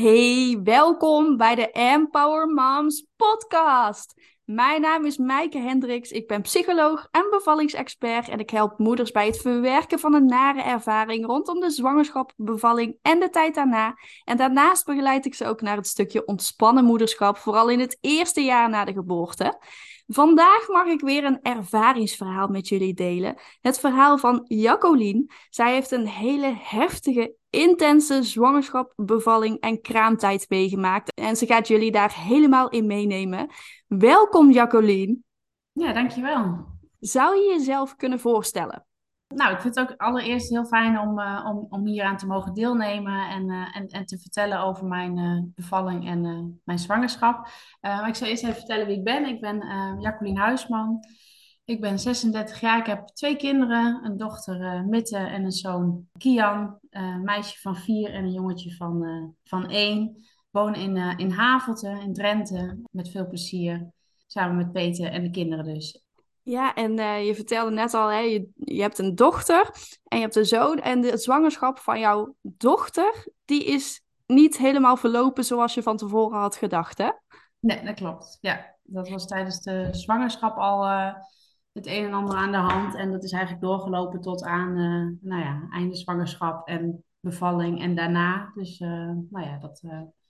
Hey, welkom bij de Empower Moms podcast. Mijn naam is Maaike Hendricks. Ik ben psycholoog en bevallingsexpert en ik help moeders bij het verwerken van een nare ervaring rondom de zwangerschap, bevalling en de tijd daarna. En daarnaast begeleid ik ze ook naar het stukje ontspannen moederschap, vooral in het eerste jaar na de geboorte. Vandaag mag ik weer een ervaringsverhaal met jullie delen. Het verhaal van Jacqueline. Zij heeft een hele heftige, intense zwangerschap, bevalling en kraamtijd meegemaakt. En ze gaat jullie daar helemaal in meenemen. Welkom Jacqueline. Ja, dankjewel. Zou je jezelf kunnen voorstellen? Nou, ik vind het ook allereerst heel fijn om, uh, om, om hier aan te mogen deelnemen en, uh, en, en te vertellen over mijn uh, bevalling en mijn zwangerschap. maar ik zal eerst even vertellen wie ik ben. Ik ben Jacqueline Huisman. Ik ben 36 jaar. Ik heb twee kinderen, een dochter Mitte en een zoon Kian. een meisje van vier en een jongetje van, van één. Woon in, in Havelte, in Drenthe, met veel plezier. Samen met Peter en de kinderen dus. Ja, en uh, je vertelde net al, hè, je, je hebt een dochter en je hebt een zoon. En de zwangerschap van jouw dochter, die is niet helemaal verlopen zoals je van tevoren had gedacht, hè? Nee, dat klopt. Ja, dat was tijdens de zwangerschap al uh, het een en ander aan de hand. En dat is eigenlijk doorgelopen tot aan, uh, nou ja, einde zwangerschap en bevalling en daarna. Dus, nou ja, dat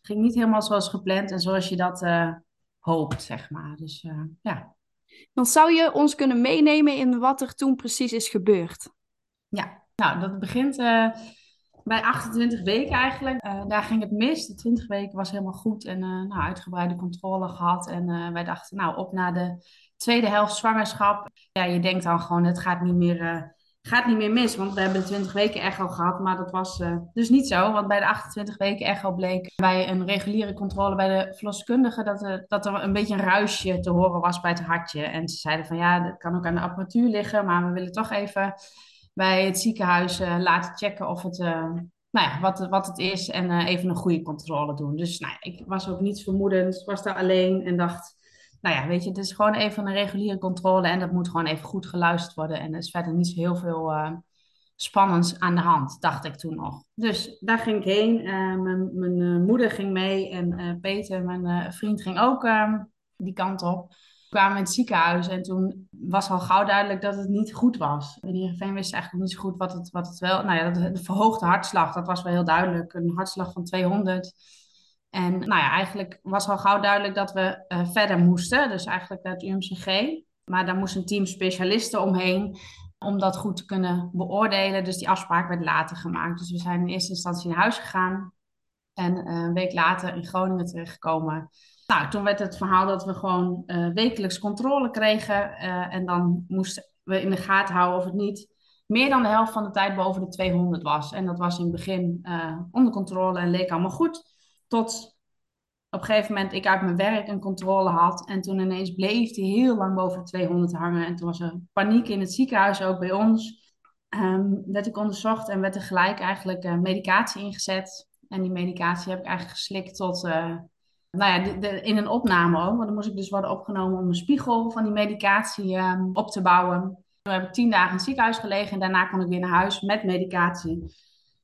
ging niet helemaal zoals gepland en zoals je dat hoopt, zeg maar. Dus, ja. Dan zou je ons kunnen meenemen in wat er toen precies is gebeurd. Ja, nou, dat begint uh, bij 28 weken eigenlijk. Uh, daar ging het mis. De 20 weken was helemaal goed en uh, nou, uitgebreide controle gehad. En wij dachten, nou, op naar de tweede helft zwangerschap. Ja, je denkt dan gewoon, het gaat niet meer gaat niet meer mis, want we hebben de 20 weken echo gehad, maar dat was uh, dus niet zo. Want bij de 28 weken echo bleek bij een reguliere controle bij de verloskundige dat, er, dat er een beetje een ruisje te horen was bij het hartje. En ze zeiden van ja, dat kan ook aan de apparatuur liggen, maar we willen toch even bij het ziekenhuis laten checken of het, nou ja, wat, wat het is en even een goede controle doen. Dus nou, ik was ook niets vermoedend, was daar alleen en dacht nou ja, weet je, het is gewoon even een reguliere controle en dat moet gewoon even goed geluisterd worden. En er is verder niet zo heel veel uh, spannends aan de hand, dacht ik toen nog. Dus daar ging ik heen. Uh, mijn, mijn uh, moeder ging mee en Peter, mijn vriend, ging ook ehm, die kant op. We kwamen in het ziekenhuis en toen was al gauw duidelijk dat het niet goed was. En Heerenveen wist eigenlijk niet zo goed wat het, wat het wel... Nou ja, de verhoogde hartslag, dat was wel heel duidelijk. Een hartslag van 200 en nou ja, eigenlijk was al gauw duidelijk dat we uh, verder moesten. Dus eigenlijk het UMCG. Maar daar moest een team specialisten omheen om dat goed te kunnen beoordelen. Dus die afspraak werd later gemaakt. Dus we zijn in eerste instantie naar huis gegaan. En uh, een week later in Groningen terechtgekomen. Nou, toen werd het verhaal dat we gewoon uh, wekelijks controle kregen. en dan moesten we in de gaten houden of het niet meer dan de helft van de tijd boven de 200 was. En dat was in het begin onder controle en leek allemaal goed. Tot op een gegeven moment ik uit mijn werk een controle had. En toen ineens bleef die heel lang boven de 200 hangen. En toen was er paniek in het ziekenhuis, ook bij ons. Um, werd ik onderzocht en werd er gelijk eigenlijk uh, medicatie ingezet. En die medicatie heb ik eigenlijk geslikt tot, uh, nou ja, de, in een opname ook. Want dan moest ik dus worden opgenomen om een spiegel van die medicatie um, op te bouwen. Toen heb ik tien dagen in het ziekenhuis gelegen en daarna kon ik weer naar huis met medicatie.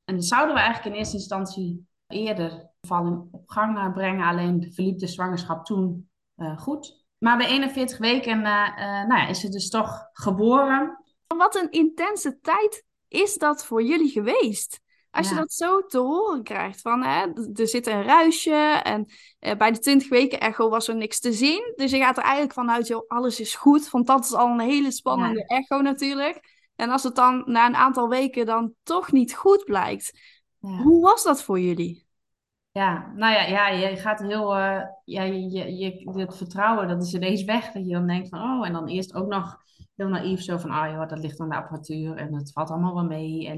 En dan zouden we eigenlijk in eerste instantie eerder bevalling op gang brengen. Alleen verliep de zwangerschap toen uh, goed. Maar bij 41 weken uh, nou ja, is ze dus toch geboren. Wat een intense tijd is dat voor jullie geweest? Als je dat zo te horen krijgt, van hè, er zit een ruisje en uh, bij de 20 weken echo was er niks te zien. Dus je gaat er eigenlijk vanuit, joh, alles is goed, want dat is al een hele spannende ja. echo natuurlijk. En als het dan na een aantal weken dan toch niet goed blijkt, ja. hoe was dat voor jullie? Ja, nou ja, ja je gaat heel, uh, ja, je, je, je, het vertrouwen, dat is ineens weg. Dat je dan denkt van, oh, en dan eerst ook nog heel naïef zo van, ah oh, joh, dat ligt aan de apparatuur en het valt allemaal wel mee. En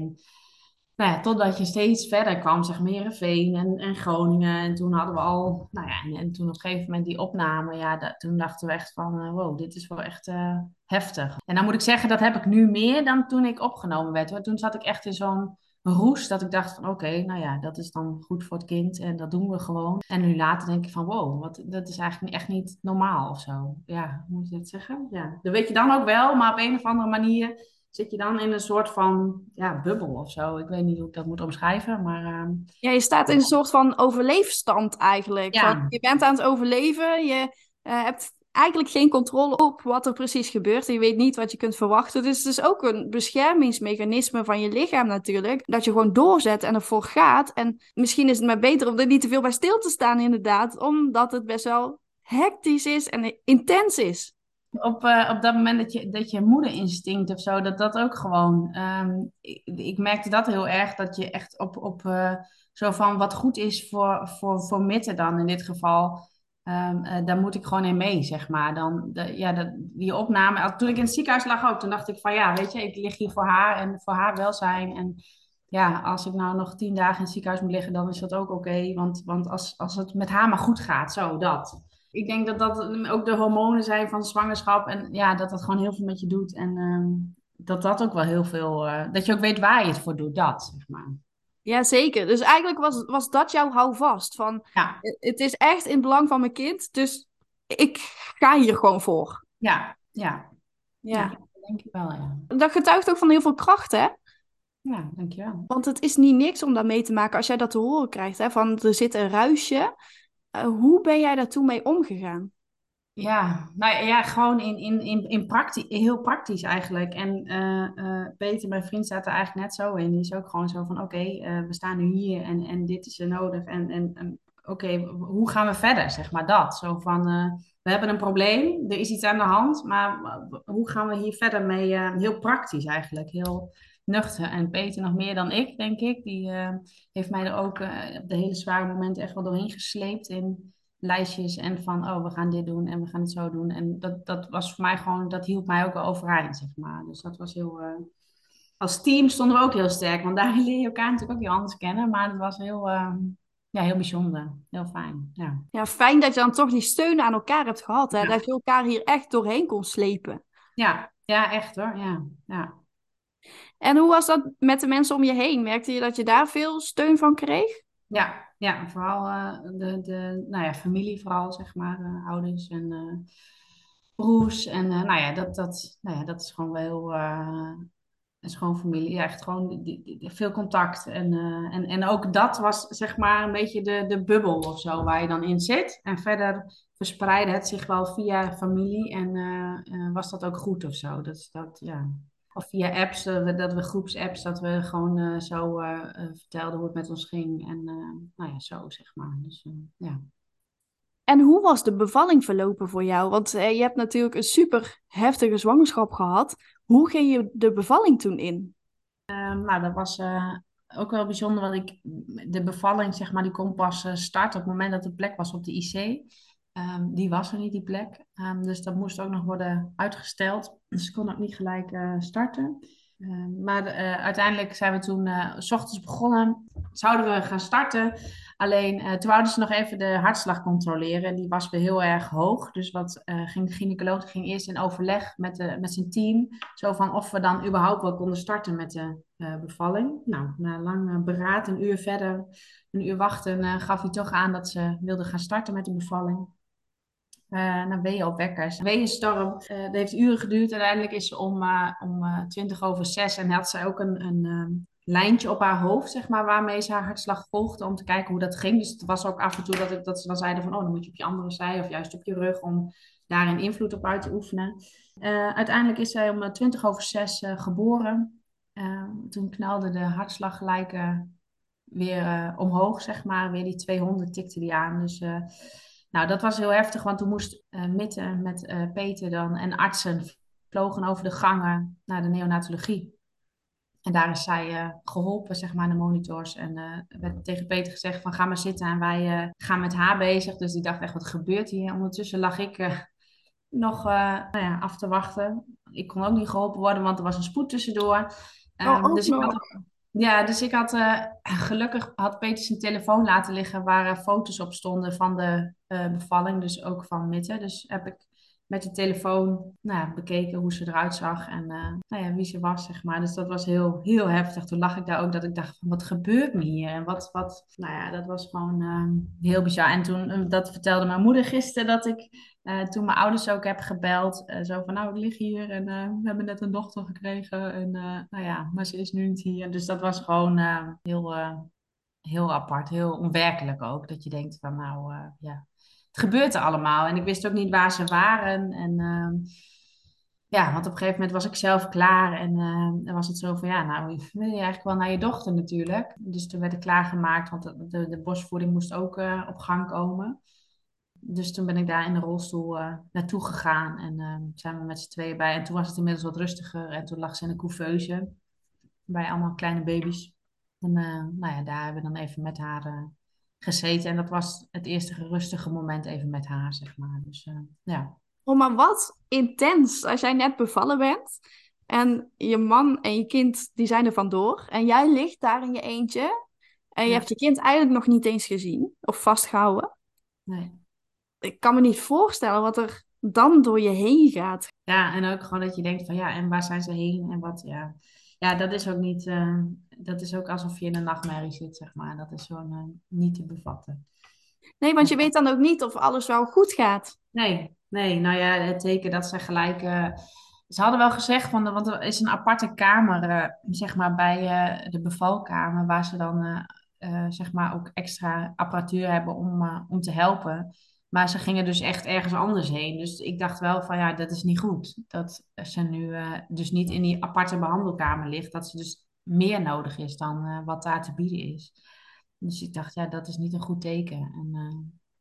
nou ja, totdat je steeds verder kwam, zeg Merenveen en, en Groningen. En toen hadden we al, nou ja, en, en toen op een gegeven moment die opname, ja, dat, toen dachten we echt van, uh, wow, dit is wel echt uh, heftig. En dan moet ik zeggen, dat heb ik nu meer dan toen ik opgenomen werd. Hoor. Toen zat ik echt in zo'n roes dat ik dacht van oké, nou ja, dat is dan goed voor het kind en dat doen we gewoon. En nu later denk ik van wow, wat, dat is eigenlijk echt niet normaal of zo. Ja, hoe moet je het zeggen? Ja, dat weet je dan ook wel, maar op een of andere manier zit je dan in een soort van ja, bubbel of zo. Ik weet niet hoe ik dat moet omschrijven, maar... ehm, Ja, je staat in een soort van overleefstand eigenlijk. Ja. Je bent aan het overleven, je eh, hebt eigenlijk geen controle op wat er precies gebeurt. en Je weet niet wat je kunt verwachten. Dus het is ook een beschermingsmechanisme van je lichaam natuurlijk. Dat je gewoon doorzet en ervoor gaat. En misschien is het maar beter om er niet te veel bij stil te staan inderdaad. Omdat het best wel hectisch is en intens is. op, eh, op dat moment dat je, dat je moederinstinct of zo, dat dat ook gewoon. ehm, ik, ik merkte dat heel erg, dat je echt op, op eh, zo van wat goed is voor, voor, voor Mitte dan in dit geval. Eh, daar moet ik gewoon in mee, zeg maar. Dan, de, ja, dat, die opname. Toen ik in het ziekenhuis lag ook, toen dacht ik van ja, weet je, ik lig hier voor haar en voor haar welzijn. En ja, als ik nou nog tien dagen in het ziekenhuis moet liggen, dan is dat ook oké. want, want als, als het met haar maar goed gaat, zo dat. Ik denk dat dat ook de hormonen zijn van zwangerschap. En ja, dat dat gewoon heel veel met je doet. En ehm, dat dat ook wel heel veel... eh, dat je ook weet waar je het voor doet, dat, zeg maar. Ja, zeker. Dus eigenlijk was, was dat jouw houvast. Van, Ja, het is echt in het belang van mijn kind, dus ik ga hier gewoon voor. ja, ja. Ja. Ja, dat denk ik wel, ja. Dat getuigt ook van heel veel kracht, hè? Ja, dankjewel. Want het is niet niks om daar mee te maken als jij dat te horen krijgt, hè? Van er zit een ruisje. Eh, hoe ben jij daar toen mee omgegaan? Ja, nou ja, gewoon in, in, in, in praktisch, heel praktisch eigenlijk. En eh, eh, Peter, mijn vriend, staat er eigenlijk net zo in. Die is ook gewoon zo van, oké, eh, we staan nu hier en, en dit is er nodig. En, en, oké, hoe gaan we verder, zeg maar dat. Zo van, we hebben een probleem, er is iets aan de hand, maar hoe gaan we hier verder mee? heel praktisch eigenlijk, heel nuchter. En Peter nog meer dan ik, denk ik. Die heeft mij er ook op de hele zware momenten echt wel doorheen gesleept in lijstjes en van, oh, we gaan dit doen en we gaan het zo doen. En dat, dat was voor mij gewoon, dat hielp mij ook overeind, zeg maar. Dus dat was heel... eh, Als team stonden we ook heel sterk, want daar leer je elkaar natuurlijk ook heel anders kennen. Maar het was heel, eh, ja, heel bijzonder. Heel fijn, ja. Ja, fijn dat je dan toch die steun aan elkaar hebt gehad, hè? Ja. Dat je elkaar hier echt doorheen kon slepen. Ja, ja, echt hoor, ja. ja. En hoe was dat met de mensen om je heen? Merkte je dat je daar veel steun van kreeg? Ja, ja, vooral eh, de, de nou ja, familie vooral, zeg maar, eh, ouders en eh, broers. En nou ja, dat, dat, nou ja, dat is gewoon wel heel, is gewoon familie. Ja, echt gewoon die, die- veel contact. En, en, en ook dat was zeg maar een beetje de, de bubbel of zo waar je dan in zit. En verder verspreidde het zich wel via familie en was dat ook goed of zo. Is dat, ja. Of via apps, eh, dat we groepsapps, dat we gewoon eh, zo eh, vertelden hoe het met ons ging. En nou ja, zo zeg maar. Dus ja. En hoe was de bevalling verlopen voor jou? Want je hebt natuurlijk een super heftige zwangerschap gehad. Hoe ging je de bevalling toen in? Ehm, nou, dat was ook wel bijzonder, want ik, de bevalling, zeg maar, die kon pas starten op het moment dat er plek was op de IC. Ehm, die was er niet, die plek. Ehm, dus dat moest ook nog worden uitgesteld. Dus kon ook niet gelijk eh, starten. Ehm, maar eh, uiteindelijk zijn we toen eh, s ochtends begonnen. Zouden we gaan starten. Alleen toen wouden ze nog even de hartslag controleren. Die was weer heel erg hoog. Dus wat ging de gynaecoloog ging eerst in overleg met, de, met zijn team. Zo van of we dan überhaupt wel konden starten met de bevalling. Nou, na lang beraad, een uur verder, een uur wachten, gaf hij toch aan dat ze wilden gaan starten met de bevalling. Eh naar weeën op wekkers. Weeënstorm. Eh dat heeft uren geduurd. Uiteindelijk is ze om, eh, om eh, 20 over 6 en had zij ook een, een ehm, lijntje op haar hoofd, zeg maar, waarmee ze haar hartslag volgde om te kijken hoe dat ging. Dus het was ook af en toe dat, ik, dat ze dan zeiden van, oh, dan moet je op je andere zij of juist op je rug om daar een invloed op uit te oefenen. Uiteindelijk is zij om eh, 20 over 6 eh, geboren. Eh, toen knalde de hartslag gelijk weer omhoog, zeg maar. Weer die 200 tikte die aan. Dus nou, dat was heel heftig, want toen moest Mitte met eh, Peter dan en artsen vlogen over de gangen naar de neonatologie. En daar is zij eh, geholpen, zeg maar, aan de monitors. En werd tegen Peter gezegd van ga maar zitten en wij gaan met haar bezig. Dus die dacht echt, wat gebeurt hier? Ondertussen lag ik nog nou ja, af te wachten. Ik kon ook niet geholpen worden, want er was een spoed tussendoor. Ook dus ik nog. had, ja, dus ik had eh, gelukkig had Peter zijn telefoon laten liggen waar eh, foto's op stonden van de eh, bevalling, dus ook van Mitte. Dus heb ik met de telefoon nou, bekeken hoe ze eruit zag en nou ja, wie ze was, zeg maar. Dus dat was heel, heel heftig. Toen lag ik daar ook dat ik dacht, van, wat gebeurt me hier? En wat, wat, nou ja, dat was gewoon heel bizar. En toen, dat vertelde mijn moeder gisteren, dat ik toen mijn ouders ook heb gebeld. zo van, nou, ik lig hier en we hebben net een dochter gekregen. En nou ja, maar ze is nu niet hier. Dus dat was gewoon heel, heel apart, heel onwerkelijk ook. Dat je denkt van, nou, ja het gebeurt er allemaal. En ik wist ook niet waar ze waren. En uh, ja, want op een gegeven moment was ik zelf klaar. En uh, dan was het zo van, ja, nou, wil je eigenlijk wel naar je dochter natuurlijk. Dus toen werd ik klaargemaakt, want de, de, bosvoeding moest ook uh, op gang komen. Dus toen ben ik daar in de rolstoel uh, naartoe gegaan. En uh, zijn we met z'n tweeën bij. En toen was het inmiddels wat rustiger. En toen lag ze in een couveuse. Bij allemaal kleine baby's. En uh, nou ja, daar hebben we dan even met haar gezeten. En dat was het eerste rustige moment even met haar, zeg maar. Dus ja. Oh, maar wat intens als jij net bevallen bent. En je man en je kind, die zijn er vandoor. En jij ligt daar in je eentje. En je hebt je kind eigenlijk nog niet eens gezien. Of vastgehouden. Nee. Ik kan me niet voorstellen wat er dan door je heen gaat. Ja, en ook gewoon dat je denkt van ja, en waar zijn ze heen? En wat, ja ja, dat is ook niet, uh, dat is ook alsof je in een nachtmerrie zit, zeg maar. Dat is gewoon uh, niet te bevatten. Nee, want je weet dan ook niet of alles wel goed gaat. Nee, nee. Nou ja, het teken dat ze gelijk. Uh, ze hadden wel gezegd, van de, want er is een aparte kamer, zeg maar, bij de bevalkamer, waar ze dan, zeg maar, ook extra apparatuur hebben om, om te helpen. Maar ze gingen dus echt ergens anders heen. Dus ik dacht wel van ja, dat is niet goed. Dat ze nu uh, dus niet in die aparte behandelkamer ligt. Dat ze dus meer nodig is dan uh, wat daar te bieden is. Dus ik dacht, ja, dat is niet een goed teken. En uh,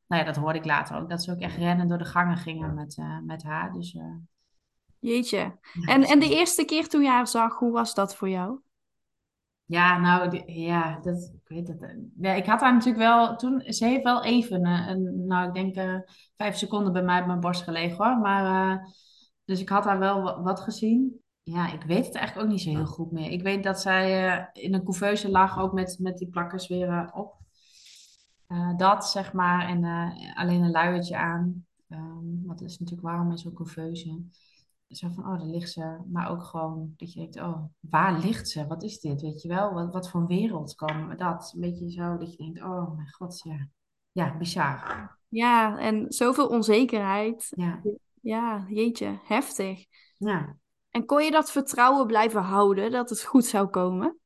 nou ja, dat hoorde ik later ook. Dat ze ook echt rennen door de gangen gingen met, met haar. Dus, Jeetje. En, en de eerste keer toen je haar zag, hoe was dat voor jou? Ja, nou, ja, dat, ik weet het. Ja, ik had haar natuurlijk wel toen, ze heeft wel even, uh, een, nou, ik denk uh, vijf seconden bij mij op mijn borst gelegen hoor. Maar, uh, dus ik had haar wel wat gezien. Ja, ik weet het eigenlijk ook niet zo heel goed meer. Ik weet dat zij in een couveuse lag, ook met, met die plakkers weer op. dat, zeg maar, en alleen een luiertje aan. Um, wat is natuurlijk warm in zo'n couveuse zo van, oh, daar ligt ze. Maar ook gewoon dat je denkt, oh, waar ligt ze? Wat is dit? Weet je wel? Wat, wat voor wereld we dat? Een beetje zo dat je denkt, oh mijn god, ja. Ja, bizar. Ja, en zoveel onzekerheid. Ja. Ja, jeetje, heftig. Ja. En kon je dat vertrouwen blijven houden dat het goed zou komen?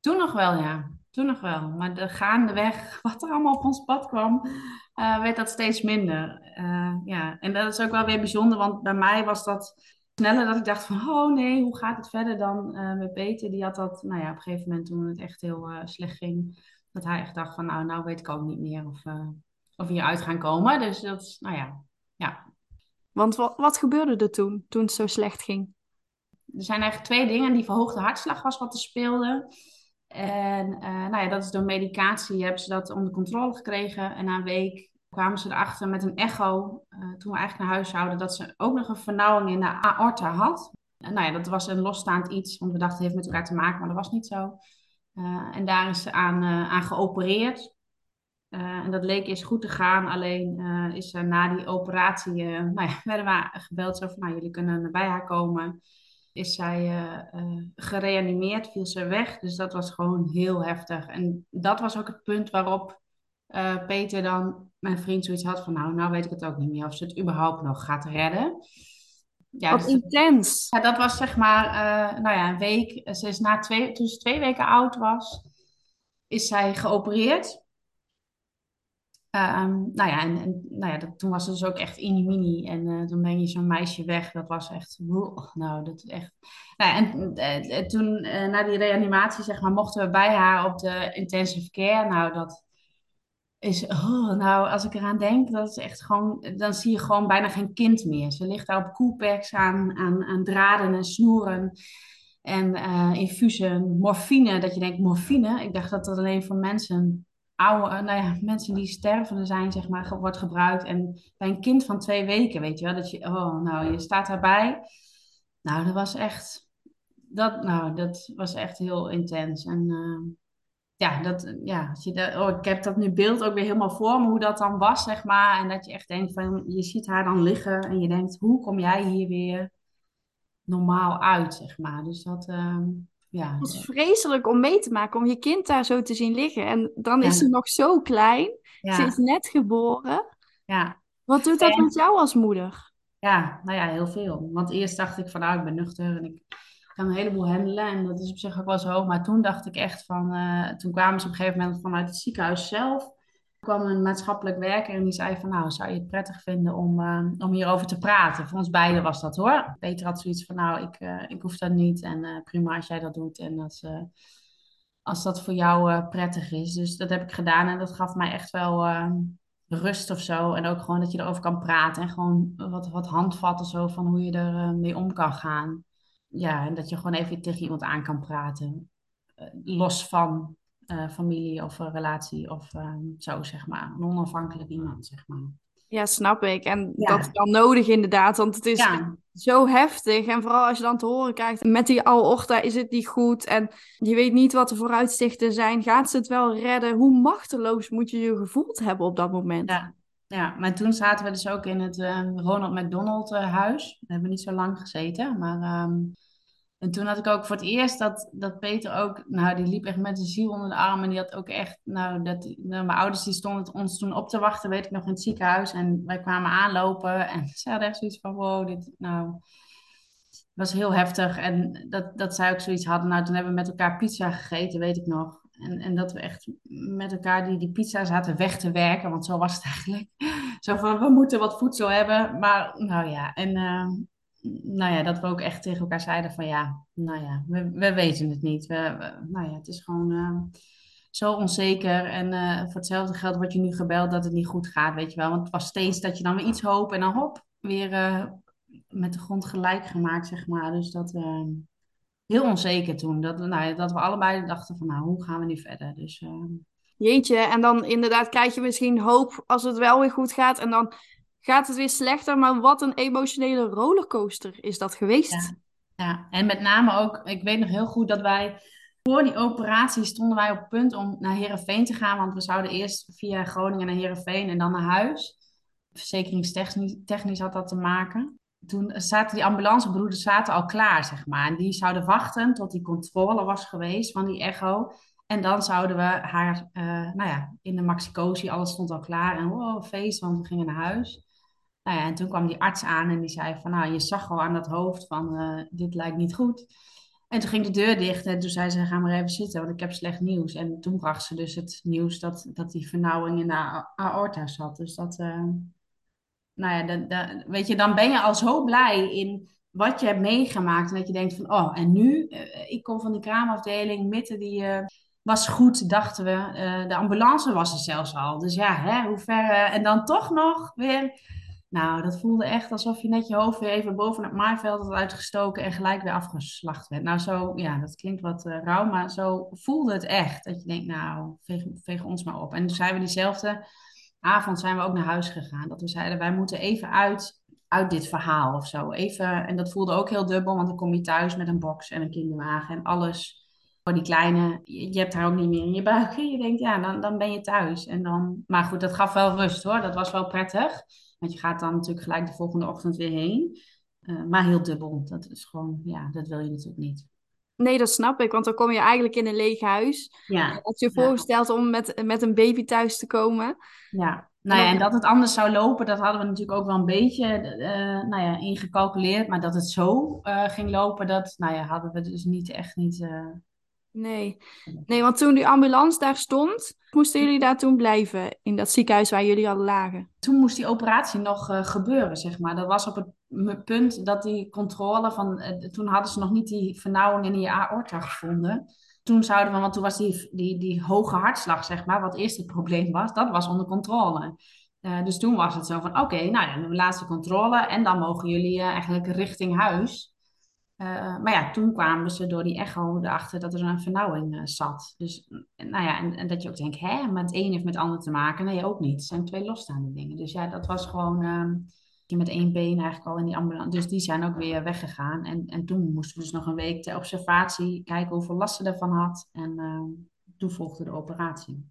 Toen nog wel, ja. Toen nog wel. Maar de gaandeweg, wat er allemaal op ons pad kwam, uh, werd dat steeds minder. Uh, ja. En dat is ook wel weer bijzonder, want bij mij was dat sneller dat ik dacht van, oh nee, hoe gaat het verder dan uh, met Peter? Die had dat, nou ja, op een gegeven moment toen het echt heel slecht ging, dat hij echt dacht van, nou, nou weet ik ook niet meer of, of we hieruit gaan komen. Dus dat, nou ja, ja. Want wat, wat gebeurde er toen, toen het zo slecht ging? Er zijn eigenlijk twee dingen. Die verhoogde hartslag was wat er speelde. En uh, nou ja, dat is door medicatie hebben ze dat onder controle gekregen. En na een week kwamen ze erachter met een echo, uh, toen we eigenlijk naar huis zouden, dat ze ook nog een vernauwing in de aorta had. En nou ja, dat was een losstaand iets, want we dachten het heeft met elkaar te maken, maar dat was niet zo. Uh, en daar is ze aan, aan geopereerd. en dat leek eens goed te gaan, alleen is er na die operatie, nou ja, werden we gebeld zo van, nou jullie kunnen bij haar komen is zij uh, gereanimeerd, viel ze weg. Dus dat was gewoon heel heftig. En dat was ook het punt waarop uh, Peter dan, mijn vriend, zoiets had van... nou, nou weet ik het ook niet meer of ze het überhaupt nog gaat redden. Ja, Wat dus, intens. Ja, dat was zeg maar, nou ja, een week. Ze is na twee, toen ze twee weken oud was, is zij geopereerd. Um, nou ja, en, en nou ja, dat, toen was het dus ook echt mini En uh, toen ben je zo'n meisje weg. Dat was echt... nou, dat is echt... Nou ja, en uh, toen, uh, na die reanimatie, zeg maar, mochten we bij haar op de intensive care. Nou, dat is... Oh, nou, als ik eraan denk, dat is echt gewoon... Dan zie je gewoon bijna geen kind meer. Ze ligt daar op koelpacks aan, aan, aan draden en snoeren. En infusen, morfine. Dat je denkt, morfine? Ik dacht dat dat alleen voor mensen oude, eh, nou ja, mensen die stervende zijn, zeg maar, wordt gebruikt. En bij een kind van twee weken, weet je wel, dat je, oh, nou, je staat daarbij. Nou, dat was echt, dat, nou, dat was echt heel intens. En uh, ja, dat, ja als je dat, oh, ik heb dat nu beeld ook weer helemaal voor me, hoe dat dan was, zeg maar. En dat je echt denkt van, je ziet haar dan liggen en je denkt, hoe kom jij hier weer normaal uit, zeg maar. Dus dat, ehm, ja. Het is vreselijk om mee te maken, om je kind daar zo te zien liggen. En dan is ze nog zo klein. Ze is net geboren. Ja. Wat doet dat En- met jou als moeder? Ja, nou ja, heel veel. Want eerst dacht ik van, nou, ik ben nuchter en ik kan een heleboel handelen. En dat is op zich ook wel zo. Maar toen dacht ik echt van, eh, toen kwamen ze op een gegeven moment vanuit het ziekenhuis zelf. Kwam een maatschappelijk werker en die zei van, nou, zou je het prettig vinden om, eh, om hierover te praten? Voor ons beiden was dat hoor. Peter had zoiets van, nou, ik, eh, ik hoef dat niet. En eh, prima als jij dat doet en als, als dat voor jou prettig is. Dus dat heb ik gedaan en dat gaf mij echt wel rust of zo. En ook gewoon dat je erover kan praten en gewoon wat, wat handvatten zo van hoe je er mee om kan gaan. Ja, en dat je gewoon even tegen iemand aan kan praten. Los van eh, familie of eh, relatie of eh, zo, zeg maar. Een onafhankelijk iemand, zeg maar. Ja, snap ik. En Ja. dat is wel nodig inderdaad, want het is Ja, zo heftig. En vooral als je dan te horen krijgt, met die aorta is het niet goed. En je weet niet wat de vooruitzichten zijn. Gaat ze het wel redden? Hoe machteloos moet je je gevoeld hebben op dat moment? ja, ja. Maar toen zaten we dus ook in het eh, Ronald McDonald eh, huis. We hebben niet zo lang gezeten, maar... ehm, En toen had ik ook voor het eerst dat, dat Peter ook, nou, die liep echt met zijn ziel onder de arm. En die had ook echt, nou, dat, nou, mijn ouders die stonden ons toen op te wachten, weet ik nog, in het ziekenhuis. En wij kwamen aanlopen en ze hadden echt zoiets van, wow, dit, nou, was heel heftig. En dat, dat zij ook zoiets hadden. Nou, toen hebben we met elkaar pizza gegeten, weet ik nog. En, en dat we echt met elkaar die, die pizza zaten weg te werken, want zo was het eigenlijk. Zo van, we moeten wat voedsel hebben. Maar, nou ja, en... ehm, nou ja, dat we ook echt tegen elkaar zeiden van ja, nou ja, we, we weten het niet. We, nou ja, het is gewoon eh, zo onzeker. En eh, voor hetzelfde geld word je nu gebeld dat het niet goed gaat, weet je wel. Want het was steeds dat je dan weer iets hoopt en dan hop, weer eh, met de grond gelijk gemaakt, zeg maar. Dus dat heel onzeker toen. Dat, nou ja, dat we allebei dachten van nou, hoe gaan we nu verder? Dus Jeetje, en dan inderdaad krijg je misschien hoop als het wel weer goed gaat. En dan gaat het weer slechter. Maar wat een emotionele rollercoaster is dat geweest. Ja. En met name ook, ik weet nog heel goed dat wij voor die operatie stonden wij op punt om naar Heerenveen te gaan. Want we zouden eerst via Groningen naar Heerenveen en dan naar huis. Verzekeringstechnisch technisch had dat te maken. Toen zaten die ambulancebroeders zaten al klaar, zeg maar. En die zouden wachten tot die controle was geweest van die echo. En dan zouden we haar, eh, nou ja, in de maxicosi, alles stond al klaar. En wow, feest, want we gingen naar huis. Nou ja, en toen kwam die arts aan en die zei van, nou, je zag al aan dat hoofd van, eh, dit lijkt niet goed. En toen ging de deur dicht en toen zei ze, ga maar even zitten, want ik heb slecht nieuws. En toen bracht ze dus het nieuws dat, dat die vernauwing in de aorta zat. Dus dat, eh, nou ja, weet je, dan ben je al zo blij in wat je hebt meegemaakt. En dat je denkt van, oh, en nu? Eh, ik kom van die kraamafdeling, midden die... was goed, dachten we. De ambulance was er zelfs al. Dus ja, hè, hoe ver... en dan toch nog weer nou, dat voelde echt alsof je net je hoofd weer even boven het maaiveld had uitgestoken en gelijk weer afgeslacht werd. Nou, zo, ja, dat klinkt wat eh, rauw, maar zo voelde het echt. Dat je denkt, nou, veeg, ons maar op. En toen zijn we diezelfde avond zijn we ook naar huis gegaan. Dat we zeiden, wij moeten even uit, uit dit verhaal of zo. Even, en dat voelde ook heel dubbel, want dan kom je thuis met een box en een kinderwagen en alles. Voor die kleine, je, je hebt haar ook niet meer in je buik. Je denkt, ja, dan, dan ben je thuis. En dan, maar goed, dat gaf wel rust hoor. Dat was wel prettig. Want je gaat dan natuurlijk gelijk de volgende ochtend weer heen. Eh, maar heel dubbel. Dat is gewoon, ja, dat wil je natuurlijk niet. Nee, dat snap ik, want dan kom je eigenlijk in een leeg huis. Ja, Had je Ja. voorgesteld om met, met een baby thuis te komen? ja. Nou ja, en dat het anders zou lopen, dat hadden we natuurlijk ook wel een beetje eh, nou ja, ingecalculeerd. Maar dat het zo eh, ging lopen, dat nou ja, hadden we dus niet echt niet. Nee. Nee, want toen die ambulance daar stond, moesten jullie daar toen blijven in dat ziekenhuis waar jullie al lagen? toen moest die operatie nog eh, gebeuren, zeg maar. Dat was op het punt dat die controle van... eh, toen hadden ze nog niet die vernauwing in die aorta gevonden. Toen zouden we, want toen was die, die, die hoge hartslag, zeg maar, wat eerst het probleem was, dat was onder controle. Eh, dus toen was het zo van, oké, nou ja, de laatste controle en dan mogen jullie eigenlijk richting huis. Eh, maar ja, toen kwamen ze door die echo erachter dat er een vernauwing eh, zat. Dus, nou ja, en, en dat je ook denkt, hè, maar het een heeft met het ander te maken. Nee, ook niet. Het zijn twee losstaande dingen. Dus ja, dat was gewoon je met één been eigenlijk al in die ambulance. Dus die zijn ook weer weggegaan. En, en toen moesten we dus nog een week ter observatie kijken hoeveel last ze ervan had. En ehm, toen volgde de operatie.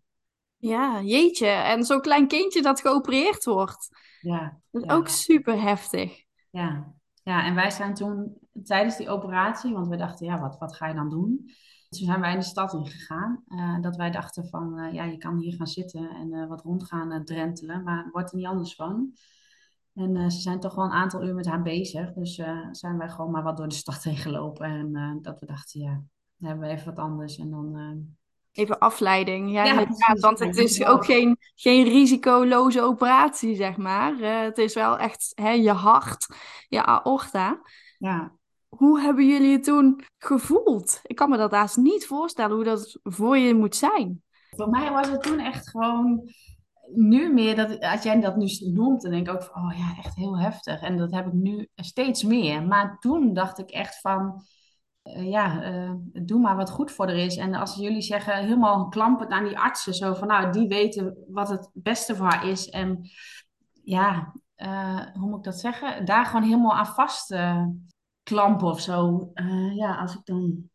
Ja, jeetje. En zo'n klein kindje dat geopereerd wordt. Ja. Dat is ja. ook super heftig. Ja. ja, en wij zijn toen tijdens die operatie, want we dachten, ja, wat, wat ga je dan doen? Toen zijn wij in de stad ingegaan. Uh, dat wij dachten van, uh, ja, je kan hier gaan zitten en uh, wat rond gaan drentelen, maar wordt er niet anders van. En ze zijn toch wel een aantal uur met haar bezig. Dus zijn wij gewoon maar wat door de stad heen gelopen. En dat we dachten, ja, dan hebben we even wat anders. En dan Even afleiding, ja. Want het is ook geen, geen risicoloze operatie, zeg maar. Eh, het is wel echt hè, je hart, je aorta. ja, Hoe hebben jullie het toen gevoeld? Ik kan me dat haast niet voorstellen hoe dat voor je moet zijn. voor mij was het toen echt gewoon. Nu meer, dat, als jij dat nu noemt, dan denk ik ook van, oh ja, echt heel heftig. En dat heb ik nu steeds meer. Maar toen dacht ik echt van, eh, ja, eh, doe maar wat goed voor er is. En als jullie zeggen, helemaal klampend aan die artsen, zo van, nou, die weten wat het beste voor haar is. En ja, eh, hoe moet ik dat zeggen? Daar gewoon helemaal aan vast klampen of zo. Eh, ja, als ik dan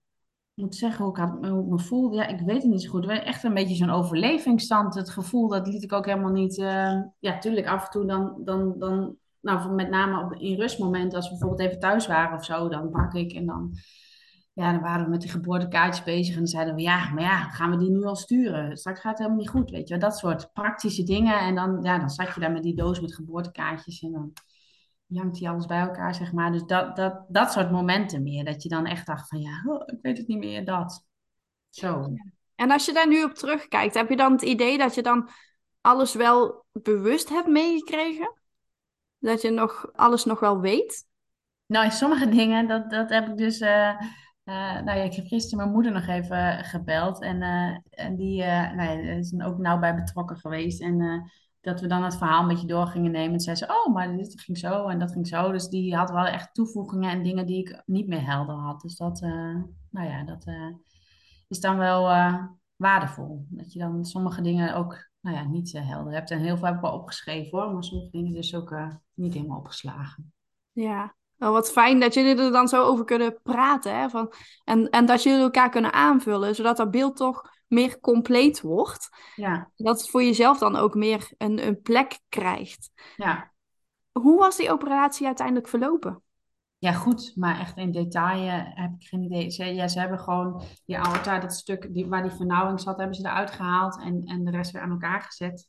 moet zeggen hoe ik, had, me voelde, ja, ik weet het niet zo goed. Echt een beetje zo'n overlevingsstand. Het gevoel, dat liet ik ook helemaal niet. eh, ja, tuurlijk, af en toe dan, dan, dan nou, met name op, in rustmomenten, als we bijvoorbeeld even thuis waren of zo, dan brak ik en dan, ja, dan waren we met de geboortekaartjes bezig en dan zeiden we, ja, maar ja, gaan we die nu al sturen? Straks gaat het helemaal niet goed, weet je wel. Dat soort praktische dingen. En dan, ja, dan zat je daar met die doos met geboortekaartjes en dan jankt hij alles bij elkaar, zeg maar. Dus dat, dat, dat soort momenten meer, dat je dan echt dacht van, ja, oh, ik weet het niet meer, dat. Zo. En als je daar nu op terugkijkt, heb je dan het idee dat je dan alles wel bewust hebt meegekregen? Dat je nog, alles nog wel weet? Nou, sommige dingen, dat, dat heb ik dus. eh, eh, nou ja, ik heb gisteren mijn moeder nog even gebeld. En, eh, en die eh, nou ja, is er ook nauw bij betrokken geweest. En dat we dan het verhaal een beetje door gingen nemen. En zei ze: Oh, maar dit ging zo en dat ging zo. Dus die had wel echt toevoegingen en dingen die ik niet meer helder had. Dus dat, eh, nou ja, dat eh, is dan wel eh, waardevol. Dat je dan sommige dingen ook nou ja, niet helder hebt. En heel veel heb ik wel opgeschreven hoor. Maar sommige dingen dus ook niet helemaal opgeslagen. Ja. Oh, wat fijn dat jullie er dan zo over kunnen praten. Hè? Van, en, en dat jullie elkaar kunnen aanvullen, zodat dat beeld toch meer compleet wordt. Ja, Dat het voor jezelf dan ook meer een, een plek krijgt. ja. Hoe was die operatie uiteindelijk verlopen? Ja, goed, maar echt in detail eh, heb ik geen idee. Ze, ja, ze hebben gewoon die aorta, dat stuk die, waar die vernauwing zat, hebben ze eruit gehaald en, en de rest weer aan elkaar gezet.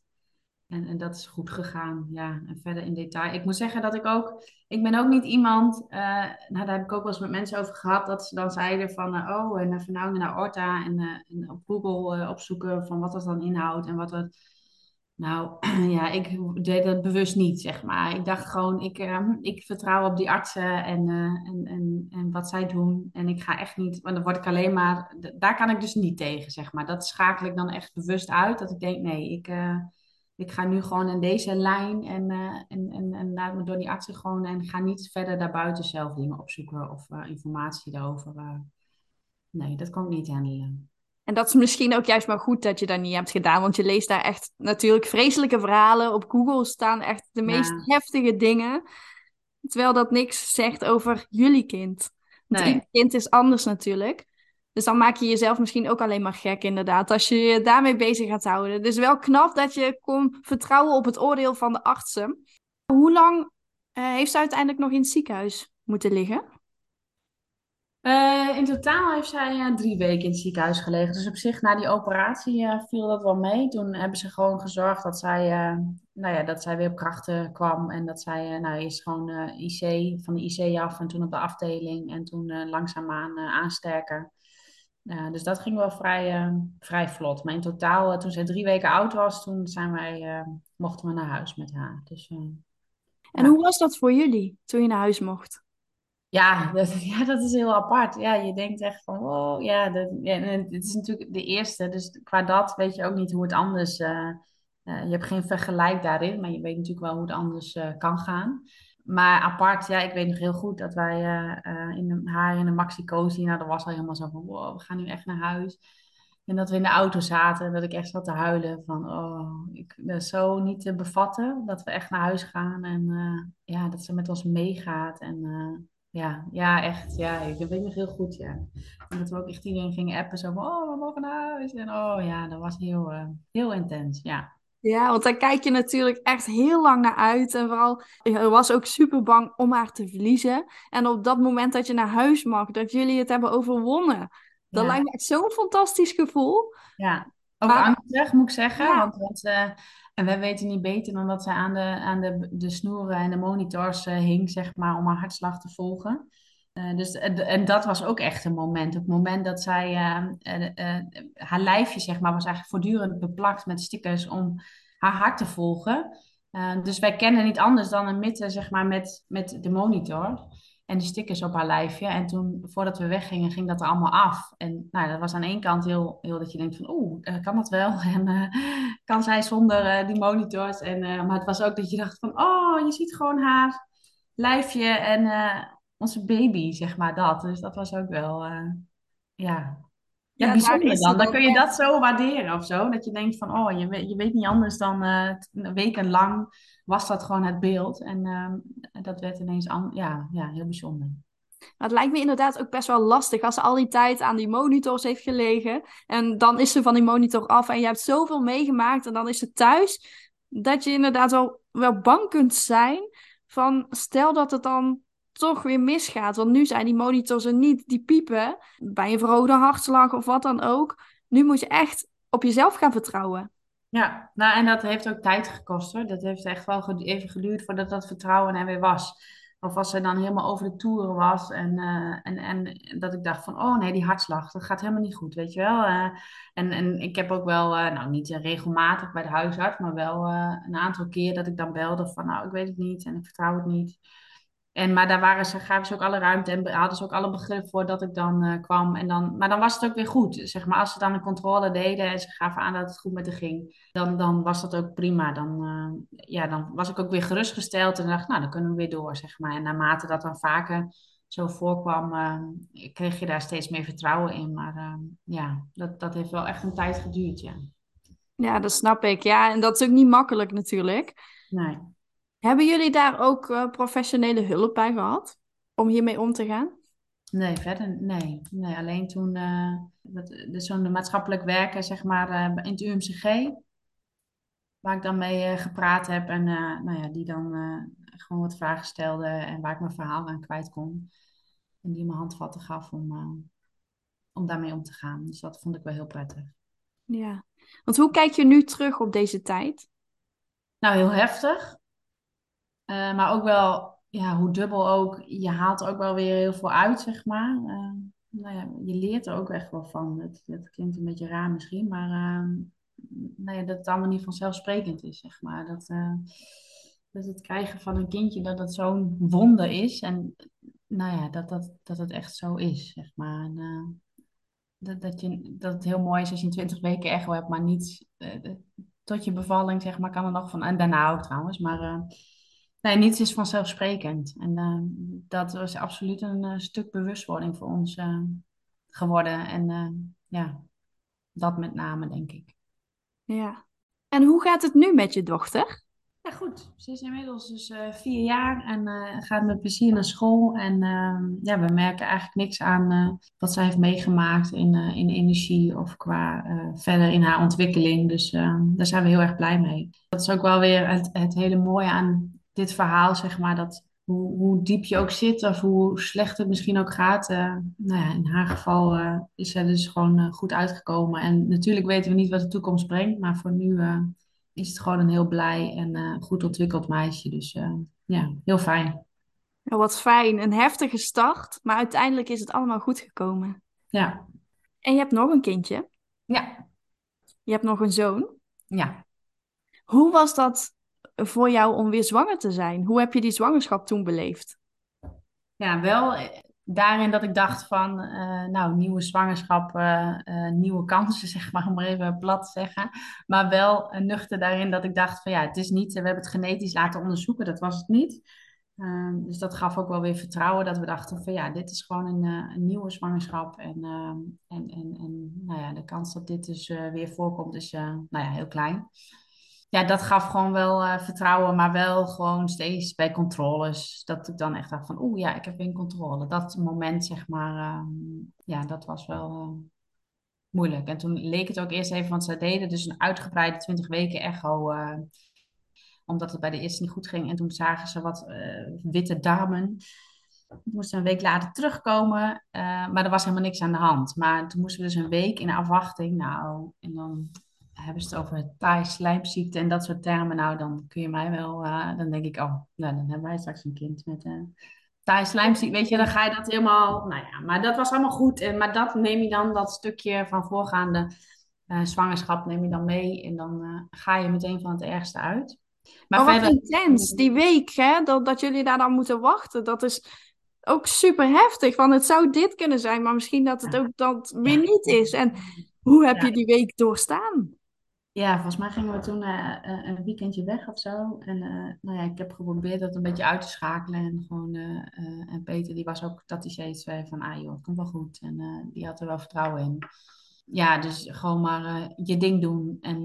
En, en dat is goed gegaan, ja. En verder in detail. Ik moet zeggen dat ik ook, ik ben ook niet iemand, eh, nou daar heb ik ook wel eens met mensen over gehad, dat ze dan zeiden van, eh, oh, en een vernauwing in de aorta en, eh, op Google eh, opzoeken van wat dat dan inhoudt en wat het... Nou ja, ik deed dat bewust niet, zeg maar. Ik dacht gewoon, ik, eh, ik vertrouw op die artsen en, eh, en, en, wat zij doen. En ik ga echt niet, want dan word ik alleen maar, daar kan ik dus niet tegen, zeg maar. Dat schakel ik dan echt bewust uit, dat ik denk, nee, ik, eh, ik ga nu gewoon in deze lijn en, eh, en, en, en laat me door die artsen gewoon en ga niet verder daarbuiten zelf dingen opzoeken of eh, informatie daarover. eh. nee, dat kan ik niet handelen. En dat is misschien ook juist maar goed dat je dat niet hebt gedaan, want je leest daar echt natuurlijk vreselijke verhalen. Op Google staan echt de meest Ja. heftige dingen, terwijl dat niks zegt over jullie kind. Want Nee. ieder kind is anders natuurlijk. Dus dan maak je jezelf misschien ook alleen maar gek, inderdaad, als je je daarmee bezig gaat houden. Dus wel knap dat je kon vertrouwen op het oordeel van de artsen. Hoe lang eh, heeft ze uiteindelijk nog in het ziekenhuis moeten liggen? Eh, in totaal heeft zij drie weken in het ziekenhuis gelegen. Dus op zich, na die operatie eh, viel dat wel mee. Toen hebben ze gewoon gezorgd dat zij, nou ja, dat zij weer op krachten kwam. En dat zij, nou, eerst gewoon IC, van de IC af en toen op de afdeling. En toen langzaamaan aansterken. Ja, dus dat ging wel vrij, eh, vrij vlot. Maar in totaal, eh, toen zij drie weken oud was, toen zijn wij, eh, mochten we naar huis met haar. Dus, eh, En Ja. hoe was dat voor jullie toen je naar huis mocht? Ja, dat, ja, dat is heel apart. Ja, je denkt echt van, wow, ja, dat, ja, en het is natuurlijk de eerste. Dus qua dat weet je ook niet hoe het anders... eh, eh, je hebt geen vergelijk daarin, maar je weet natuurlijk wel hoe het anders kan gaan. Maar apart, ja, ik weet nog heel goed dat wij eh, eh, in haar in de maxi-cozy, nou, dat was al helemaal zo van, wow, we gaan nu echt naar huis. En dat we in de auto zaten en dat ik echt zat te huilen van, oh, ik, is zo niet te bevatten dat we echt naar huis gaan. En eh, ja, dat ze met ons meegaat en... ja, ja, echt. Ja, dat weet ik nog heel goed, ja. En dat we ook echt iedereen gingen appen, zo van, oh, we mogen naar huis. En oh ja, dat was heel, heel intens, ja. Ja, want daar kijk je natuurlijk echt heel lang naar uit. En vooral, je was ook super bang om haar te verliezen. En op dat moment dat je naar huis mag, dat jullie het hebben overwonnen. Dat Ja, lijkt me echt zo'n fantastisch gevoel. ja. Ook Maar angstig, moet ik zeggen. ja, Want, want eh, en wij weten niet beter dan dat zij aan de, aan de, de snoeren en de monitors eh, hing, zeg maar, om haar hartslag te volgen. Eh, dus, en, en dat was ook echt een moment. Het moment dat zij, eh, eh, eh, haar lijfje, zeg maar, was eigenlijk voortdurend beplakt met stickers om haar hart te volgen. Eh, dus wij kennen niet anders dan een mitten, zeg maar, met, met de monitor en de stickers op haar lijfje. En toen, voordat we weggingen, ging dat er allemaal af. En nou, dat was aan één kant heel, heel dat je denkt van, oeh, eh, kan dat wel? En eh, kan zij zonder eh, die monitors? En, eh, maar het was ook dat je dacht van, oh, je ziet gewoon haar lijfje en eh, onze baby, zeg maar dat. Dus dat was ook wel, eh, ja, ja, bijzonder dan. Dan kun je dat zo waarderen of zo. Dat je denkt van, oh, je weet, je weet niet anders dan t- wekenlang was dat gewoon het beeld. En ehm, dat werd ineens ja, ja, heel bijzonder. Maar het lijkt me inderdaad ook best wel lastig als ze al die tijd aan die monitors heeft gelegen. En dan is ze van die monitor af en je hebt zoveel meegemaakt en dan is ze thuis. Dat je inderdaad wel, wel bang kunt zijn van stel dat het dan toch weer misgaat. Want nu zijn die monitors er niet, die piepen bij een verhoogde hartslag of wat dan ook. Nu moet je echt op jezelf gaan vertrouwen. Ja, nou en dat heeft ook tijd gekost hoor. Dat heeft echt wel even geduurd voordat dat vertrouwen er weer was. Of als ze dan helemaal over de toeren was en, eh, en, en dat ik dacht van, oh nee, die hartslag, dat gaat helemaal niet goed, weet je wel. Eh, en, en ik heb ook wel, eh, nou niet regelmatig bij de huisarts, maar wel een aantal keer dat ik dan belde van, nou ik weet het niet en ik vertrouw het niet. En, maar daar waren ze, gaven ze ook alle ruimte en hadden ze ook alle begrip voor dat ik dan eh, kwam. En dan, maar dan was het ook weer goed. Zeg maar, als ze dan een controle deden en ze gaven aan dat het goed met haar ging, dan, dan was dat ook prima. Dan, eh, ja, dan was ik ook weer gerustgesteld en dacht, nou, dan kunnen we weer door, zeg maar. En naarmate dat dan vaker zo voorkwam, eh, kreeg je daar steeds meer vertrouwen in. Maar ja, dat, dat heeft wel echt een tijd geduurd, ja. Ja, dat snap ik. Ja, en dat is ook niet makkelijk natuurlijk. Nee. Hebben jullie daar ook eh, professionele hulp bij gehad om hiermee om te gaan? Nee, verder nee. Nee, alleen toen dat- dus zo'n maatschappelijk werker, zeg maar, eh, in het UMCG, waar ik dan mee gepraat heb en nou ja, die dan gewoon wat vragen stelde en waar ik mijn verhaal aan kwijt kon. En die me handvatten gaf om, om daarmee om te gaan. Dus dat vond ik wel heel prettig. Ja. Want hoe kijk je nu terug op deze tijd? Nou, heel heftig, eh, maar ook wel, ja, hoe dubbel ook. Je haalt er ook wel weer heel veel uit, zeg maar. Eh, nou ja, je leert er ook echt wel van. Het, het klinkt een beetje raar misschien, maar eh, nou ja, dat het allemaal niet vanzelfsprekend is, zeg maar. Dat, eh, dat het krijgen van een kindje, dat het zo'n wonder is. En nou ja, dat, dat, dat het echt zo is, zeg maar. En, dat, dat, je, dat het heel mooi is als je een 20 weken echo hebt, maar niet tot je bevalling, zeg maar, kan er nog van. En daarna ook trouwens, maar nee, niets is vanzelfsprekend. En eh, dat was absoluut een eh, stuk bewustwording voor ons eh, geworden. En eh, ja, dat met name, denk ik. Ja. En hoe gaat het nu met je dochter? Ja, goed. Ze is inmiddels dus eh, vier jaar en eh, gaat met plezier naar school. En ehm, ja, we merken eigenlijk niks aan wat zij heeft meegemaakt in, in energie of qua verder in haar ontwikkeling. Dus ehm, daar zijn we heel erg blij mee. Dat is ook wel weer het, het hele mooie aan dit verhaal, zeg maar. Dat hoe, hoe diep je ook zit of hoe slecht het misschien ook gaat. eh, nou ja, in haar geval eh, is zij dus gewoon eh, goed uitgekomen. En natuurlijk weten we niet wat de toekomst brengt, maar voor nu... is het gewoon een heel blij en goed ontwikkeld meisje. Dus ja, heel fijn. Ja, wat fijn. Een heftige start, maar uiteindelijk is het allemaal goed gekomen. Ja, En je hebt nog een kindje. ja, Je hebt nog een zoon. ja. Hoe was dat voor jou om weer zwanger te zijn? Hoe heb je die zwangerschap toen beleefd? Ja, wel eh, daarin dat ik dacht van, eh, nou, nieuwe zwangerschap, eh, nieuwe kansen, zeg maar, om maar even plat te zeggen. Maar wel nuchter daarin dat ik dacht van, ja, het is niet, we hebben het genetisch laten onderzoeken, dat was het niet. Ehm, dus dat gaf ook wel weer vertrouwen dat we dachten van, ja, dit is gewoon een, een nieuwe zwangerschap. En, ehm, en, en, en nou ja, de kans dat dit dus weer voorkomt is, nou ja, heel klein. Ja, dat gaf gewoon wel eh, vertrouwen, maar wel gewoon steeds bij controles. Dat ik dan echt dacht van, oeh ja, ik heb in controle. Dat moment, zeg maar, ehm, ja, dat was wel eh, moeilijk. En toen leek het ook eerst even, want ze deden dus een uitgebreide 20 weken echo, uh, omdat het bij de eerste niet goed ging. En toen zagen ze wat witte darmen. Ik moest een week later terugkomen, maar er was helemaal niks aan de hand. Maar toen moesten we dus een week in afwachting. Nou, en dan hebben ze het over taai slijmziekte en dat soort termen. Nou, dan kun je mij wel, uh, dan denk ik, oh, nou, dan hebben wij straks een kind met uh. Weet je, dan ga je dat helemaal, nou ja, maar dat was allemaal goed. En, maar dat neem je dan, dat stukje van voorgaande uh, zwangerschap neem je dan mee en dan ga je meteen van het ergste uit. Maar, verder... wat intens, die week, hè, dat, dat jullie daar dan moeten wachten, dat is ook super heftig. Want het zou dit kunnen zijn, maar misschien dat het ook dat weer niet is. En hoe heb je die week doorstaan? Ja, volgens mij gingen we toen uh, een weekendje weg of zo. En uh, nou ja, ik heb geprobeerd dat een beetje uit te schakelen. En gewoon, en Peter die was ook dat hij zei van, ah joh, het komt wel goed. En die had er wel vertrouwen in. Ja, dus gewoon maar je ding doen. En,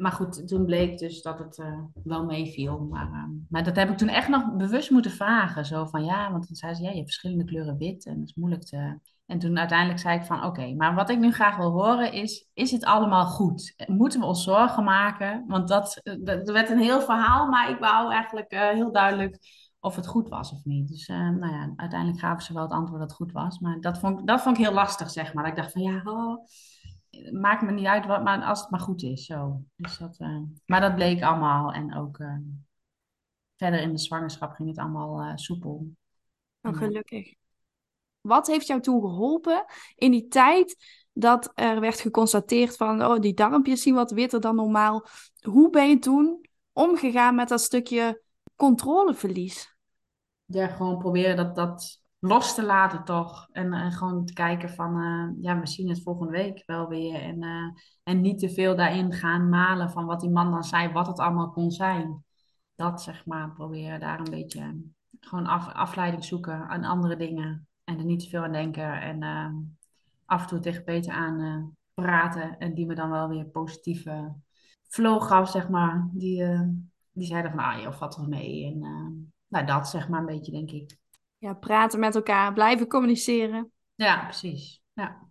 maar goed, toen bleek dus dat het wel meeviel. Maar, maar dat heb ik toen echt nog bewust moeten vragen. Zo van, ja, want dan zei ze, ja, je hebt verschillende kleuren wit. En dat is moeilijk te en toen uiteindelijk zei ik van oké, maar wat ik nu graag wil horen is, is het allemaal goed? Moeten we ons zorgen maken? Want dat, dat werd een heel verhaal, maar ik wou eigenlijk uh, heel duidelijk of het goed was of niet. Dus uh, nou ja, uiteindelijk gaven ze wel het antwoord dat het goed was. Maar dat vond, dat vond ik heel lastig, zeg maar. Ik dacht van ja, oh, maakt me niet uit wat, maar als het maar goed is. Zo. Dus dat, uh, maar dat bleek allemaal. En ook verder in de zwangerschap ging het allemaal soepel. Oh, gelukkig. Wat heeft jou toen geholpen in die tijd dat er werd geconstateerd van, oh, die darmpjes zien wat witter dan normaal. Hoe ben je toen omgegaan met dat stukje controleverlies? Ja, gewoon proberen dat, dat los te laten toch. En, en gewoon te kijken van, uh, ja, we zien het volgende week wel weer. En, uh, en niet te veel daarin gaan malen van wat die man dan zei, wat het allemaal kon zijn. Dat zeg maar, proberen daar een beetje gewoon af, afleiding zoeken aan andere dingen. En er niet te veel aan denken. En af en toe tegen Peter aan praten. En die me dan wel weer positieve flow gaf, zeg maar. Die, die zeiden van, ah joh, vat er mee. En nou, dat zeg maar een beetje, denk ik. Ja, praten met elkaar, blijven communiceren. Ja, precies. Ja.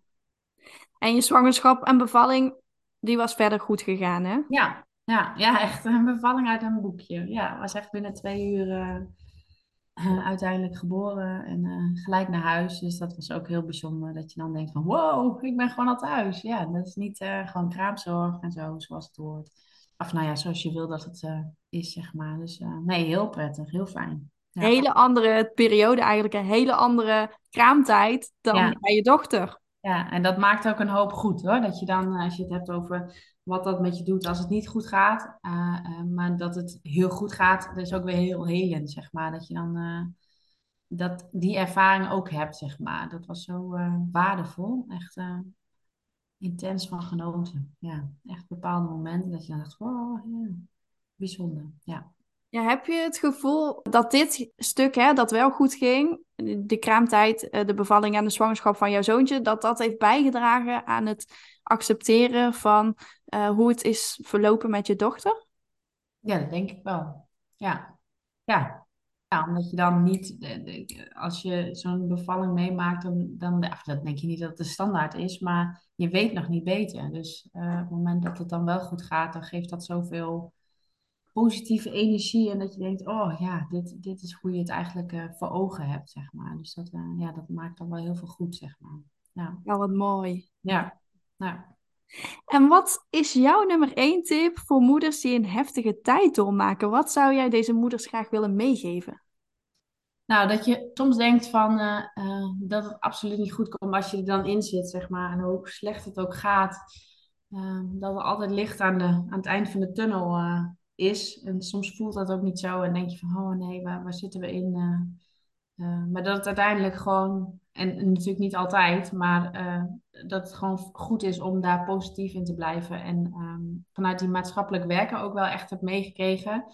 En je zwangerschap en bevalling, die was verder goed gegaan, hè? Ja, ja, ja echt een bevalling uit een boekje. Ja, was echt binnen twee uur uh, uiteindelijk geboren en uh, gelijk naar huis. Dus dat was ook heel bijzonder. Dat je dan denkt van wow, ik ben gewoon al thuis. Ja, dat is niet gewoon kraamzorg en zo, zoals het hoort. Of nou ja, zoals je wil dat het is, zeg maar. Dus nee, heel prettig, heel fijn. Ja. Hele andere periode eigenlijk, een hele andere kraamtijd dan bij je dochter. Ja, en dat maakt ook een hoop goed hoor. Dat je dan, als je het hebt over wat dat met je doet als het niet goed gaat. Uh, uh, maar dat het heel goed gaat, dat is ook weer heel helend, zeg maar. Dat je dan uh, dat, die ervaring ook hebt, zeg maar. Dat was zo waardevol. Echt intens van genoten. Ja, echt bepaalde momenten dat je dan dacht, wow, ja, bijzonder. Ja. Ja, heb je het gevoel dat dit stuk, hè, dat wel goed ging, de kraamtijd, de bevalling en de zwangerschap van jouw zoontje, dat dat heeft bijgedragen aan het accepteren van uh, hoe het is verlopen met je dochter? Ja, dat denk ik wel. Ja, ja. ja omdat je dan niet, als je zo'n bevalling meemaakt, dan, dan dat denk je niet dat het de standaard is, maar je weet nog niet beter. Dus op het moment dat het dan wel goed gaat, dan geeft dat zoveel positieve energie en dat je denkt, oh ja, dit, dit is hoe je het eigenlijk uh, voor ogen hebt, zeg maar. Dus dat, uh, ja, dat maakt dan wel heel veel goed, zeg maar. Ja, ja wat mooi. Ja, nou. En wat is jouw nummer één tip voor moeders die een heftige tijd doormaken? Wat zou jij deze moeders graag willen meegeven? Nou, dat je soms denkt van uh, uh, dat het absoluut niet goed komt als je er dan in zit, zeg maar. En hoe slecht het ook gaat. Uh, dat er altijd licht aan, de, aan het eind van de tunnel is. En soms voelt dat ook niet zo. En denk je van, oh nee, waar, waar zitten we in? maar dat het uiteindelijk gewoon en, natuurlijk niet altijd, maar uh, dat het gewoon goed is om daar positief in te blijven. En um, vanuit die maatschappelijk werken ook wel echt heb meegekregen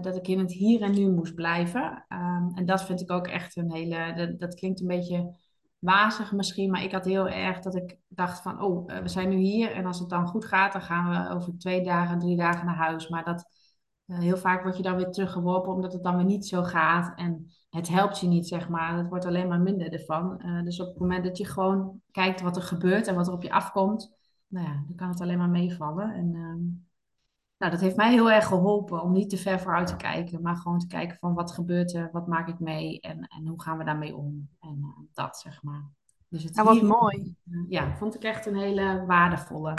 dat ik in het hier en nu moest blijven. Um, en dat vind ik ook echt een hele, dat klinkt een beetje wazig misschien, maar ik had heel erg dat ik dacht van, oh, we zijn nu hier en als het dan goed gaat, dan gaan we over twee dagen, drie dagen naar huis. Maar dat heel vaak word je dan weer teruggeworpen omdat het dan weer niet zo gaat en het helpt je niet, zeg maar. Het wordt alleen maar minder ervan. dus op het moment dat je gewoon kijkt wat er gebeurt en wat er op je afkomt, nou ja, dan kan het alleen maar meevallen. En ehm, nou, dat heeft mij heel erg geholpen om niet te ver vooruit te kijken, maar gewoon te kijken van wat gebeurt er, wat maak ik mee en, en hoe gaan we daarmee om. En uh, dat, zeg maar. Dus het ja, wat mooi. ja, vond ik echt een hele waardevolle.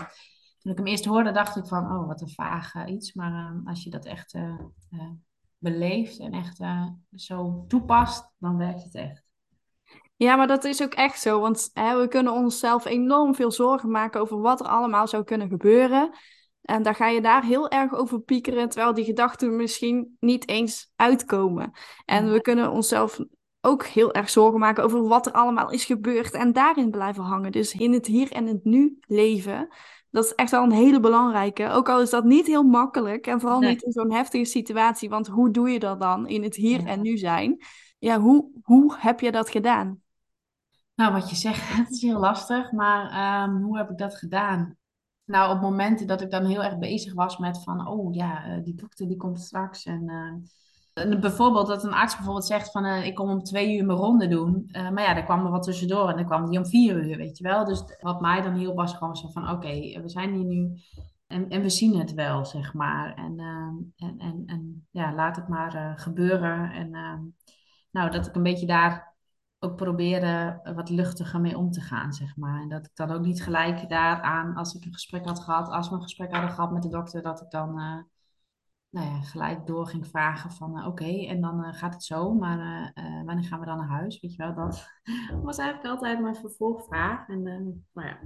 Toen ik hem eerst hoorde, dacht ik van, oh, wat een vaag iets. Maar uh, als je dat echt uh, beleeft en echt zo toepast, dan werkt het echt. Ja, maar dat is ook echt zo. Want hè, we kunnen onszelf enorm veel zorgen maken over wat er allemaal zou kunnen gebeuren. En dan ga je daar heel erg over piekeren, terwijl die gedachten misschien niet eens uitkomen. En we kunnen onszelf ook heel erg zorgen maken over wat er allemaal is gebeurd en daarin blijven hangen. Dus in het hier en het nu leven. Dat is echt wel een hele belangrijke. Ook al is dat niet heel makkelijk en vooral niet in zo'n heftige situatie. Want hoe doe je dat dan in het hier en nu zijn? Ja, hoe, hoe heb je dat gedaan? Nou, wat je zegt, het is heel lastig, maar ehm, hoe heb ik dat gedaan? Nou, op momenten dat ik dan heel erg bezig was met van, oh ja, eh, die dokter die komt straks. En, uh, bijvoorbeeld dat een arts bijvoorbeeld zegt van, uh, ik kom om twee uur mijn ronde doen. maar ja, er kwam er wat tussendoor en dan kwam die om vier uur, weet je wel. Dus wat mij dan heel was gewoon zo van, oké, we zijn hier nu en, en we zien het wel, zeg maar. En, en, en, en ja, laat het maar gebeuren. En nou, dat ik een beetje daar ook proberen wat luchtiger mee om te gaan, zeg maar. En dat ik dan ook niet gelijk daaraan, als ik een gesprek had gehad, als we een gesprek hadden gehad met de dokter, dat ik dan uh, nou ja, gelijk door ging vragen van uh, oké, en dan uh, gaat het zo, maar wanneer gaan we dan naar huis? Weet je wel, dat was eigenlijk altijd mijn vervolgvraag. En nou ja,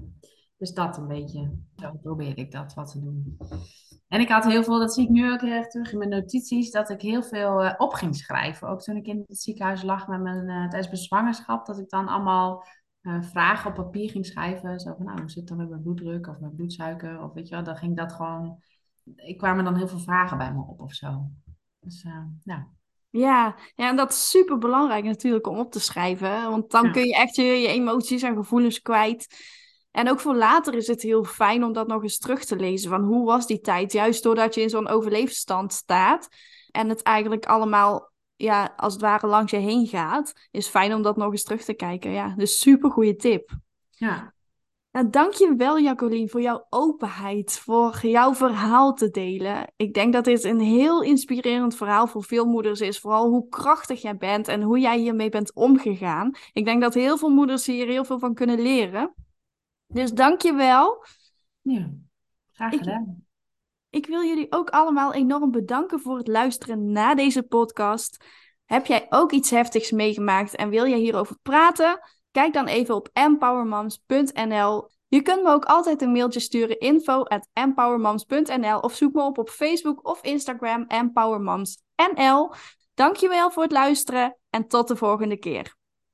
dus dat een beetje. Zo probeer ik dat wat te doen. En ik had heel veel, dat zie ik nu ook heel erg terug in mijn notities, dat ik heel veel uh, op ging schrijven. Ook toen ik in het ziekenhuis lag met mijn, uh, tijdens mijn zwangerschap, dat ik dan allemaal uh, vragen op papier ging schrijven. Zo van, nou, hoe zit het dan met mijn bloeddruk of mijn bloedsuiker? Of weet je wel, dan ging dat gewoon... Ik kwamen dan heel veel vragen bij me op of zo. Dus, ja. Ja, ja, en dat is super belangrijk natuurlijk om op te schrijven. Want dan kun je echt je, je emoties en gevoelens kwijt. En ook voor later is het heel fijn om dat nog eens terug te lezen. Van hoe was die tijd? Juist doordat je in zo'n overleefstand staat. En het eigenlijk allemaal, ja, als het ware langs je heen gaat. Is fijn om dat nog eens terug te kijken. Ja, dus super goede tip. Ja. Nou, dankjewel Jacqueline voor jouw openheid, voor jouw verhaal te delen. Ik denk dat dit een heel inspirerend verhaal voor veel moeders is. Vooral hoe krachtig jij bent en hoe jij hiermee bent omgegaan. Ik denk dat heel veel moeders hier heel veel van kunnen leren. Dus dank je wel. Ja, graag gedaan. Ik, ik wil jullie ook allemaal enorm bedanken voor het luisteren naar deze podcast. Heb jij ook iets heftigs meegemaakt en wil jij hierover praten? Kijk dan even op empowermoms.nl. Je kunt me ook altijd een mailtje sturen info at empowermoms.nl of zoek me op op Facebook of Instagram empowermomsnl. Dankjewel voor het luisteren en tot de volgende keer.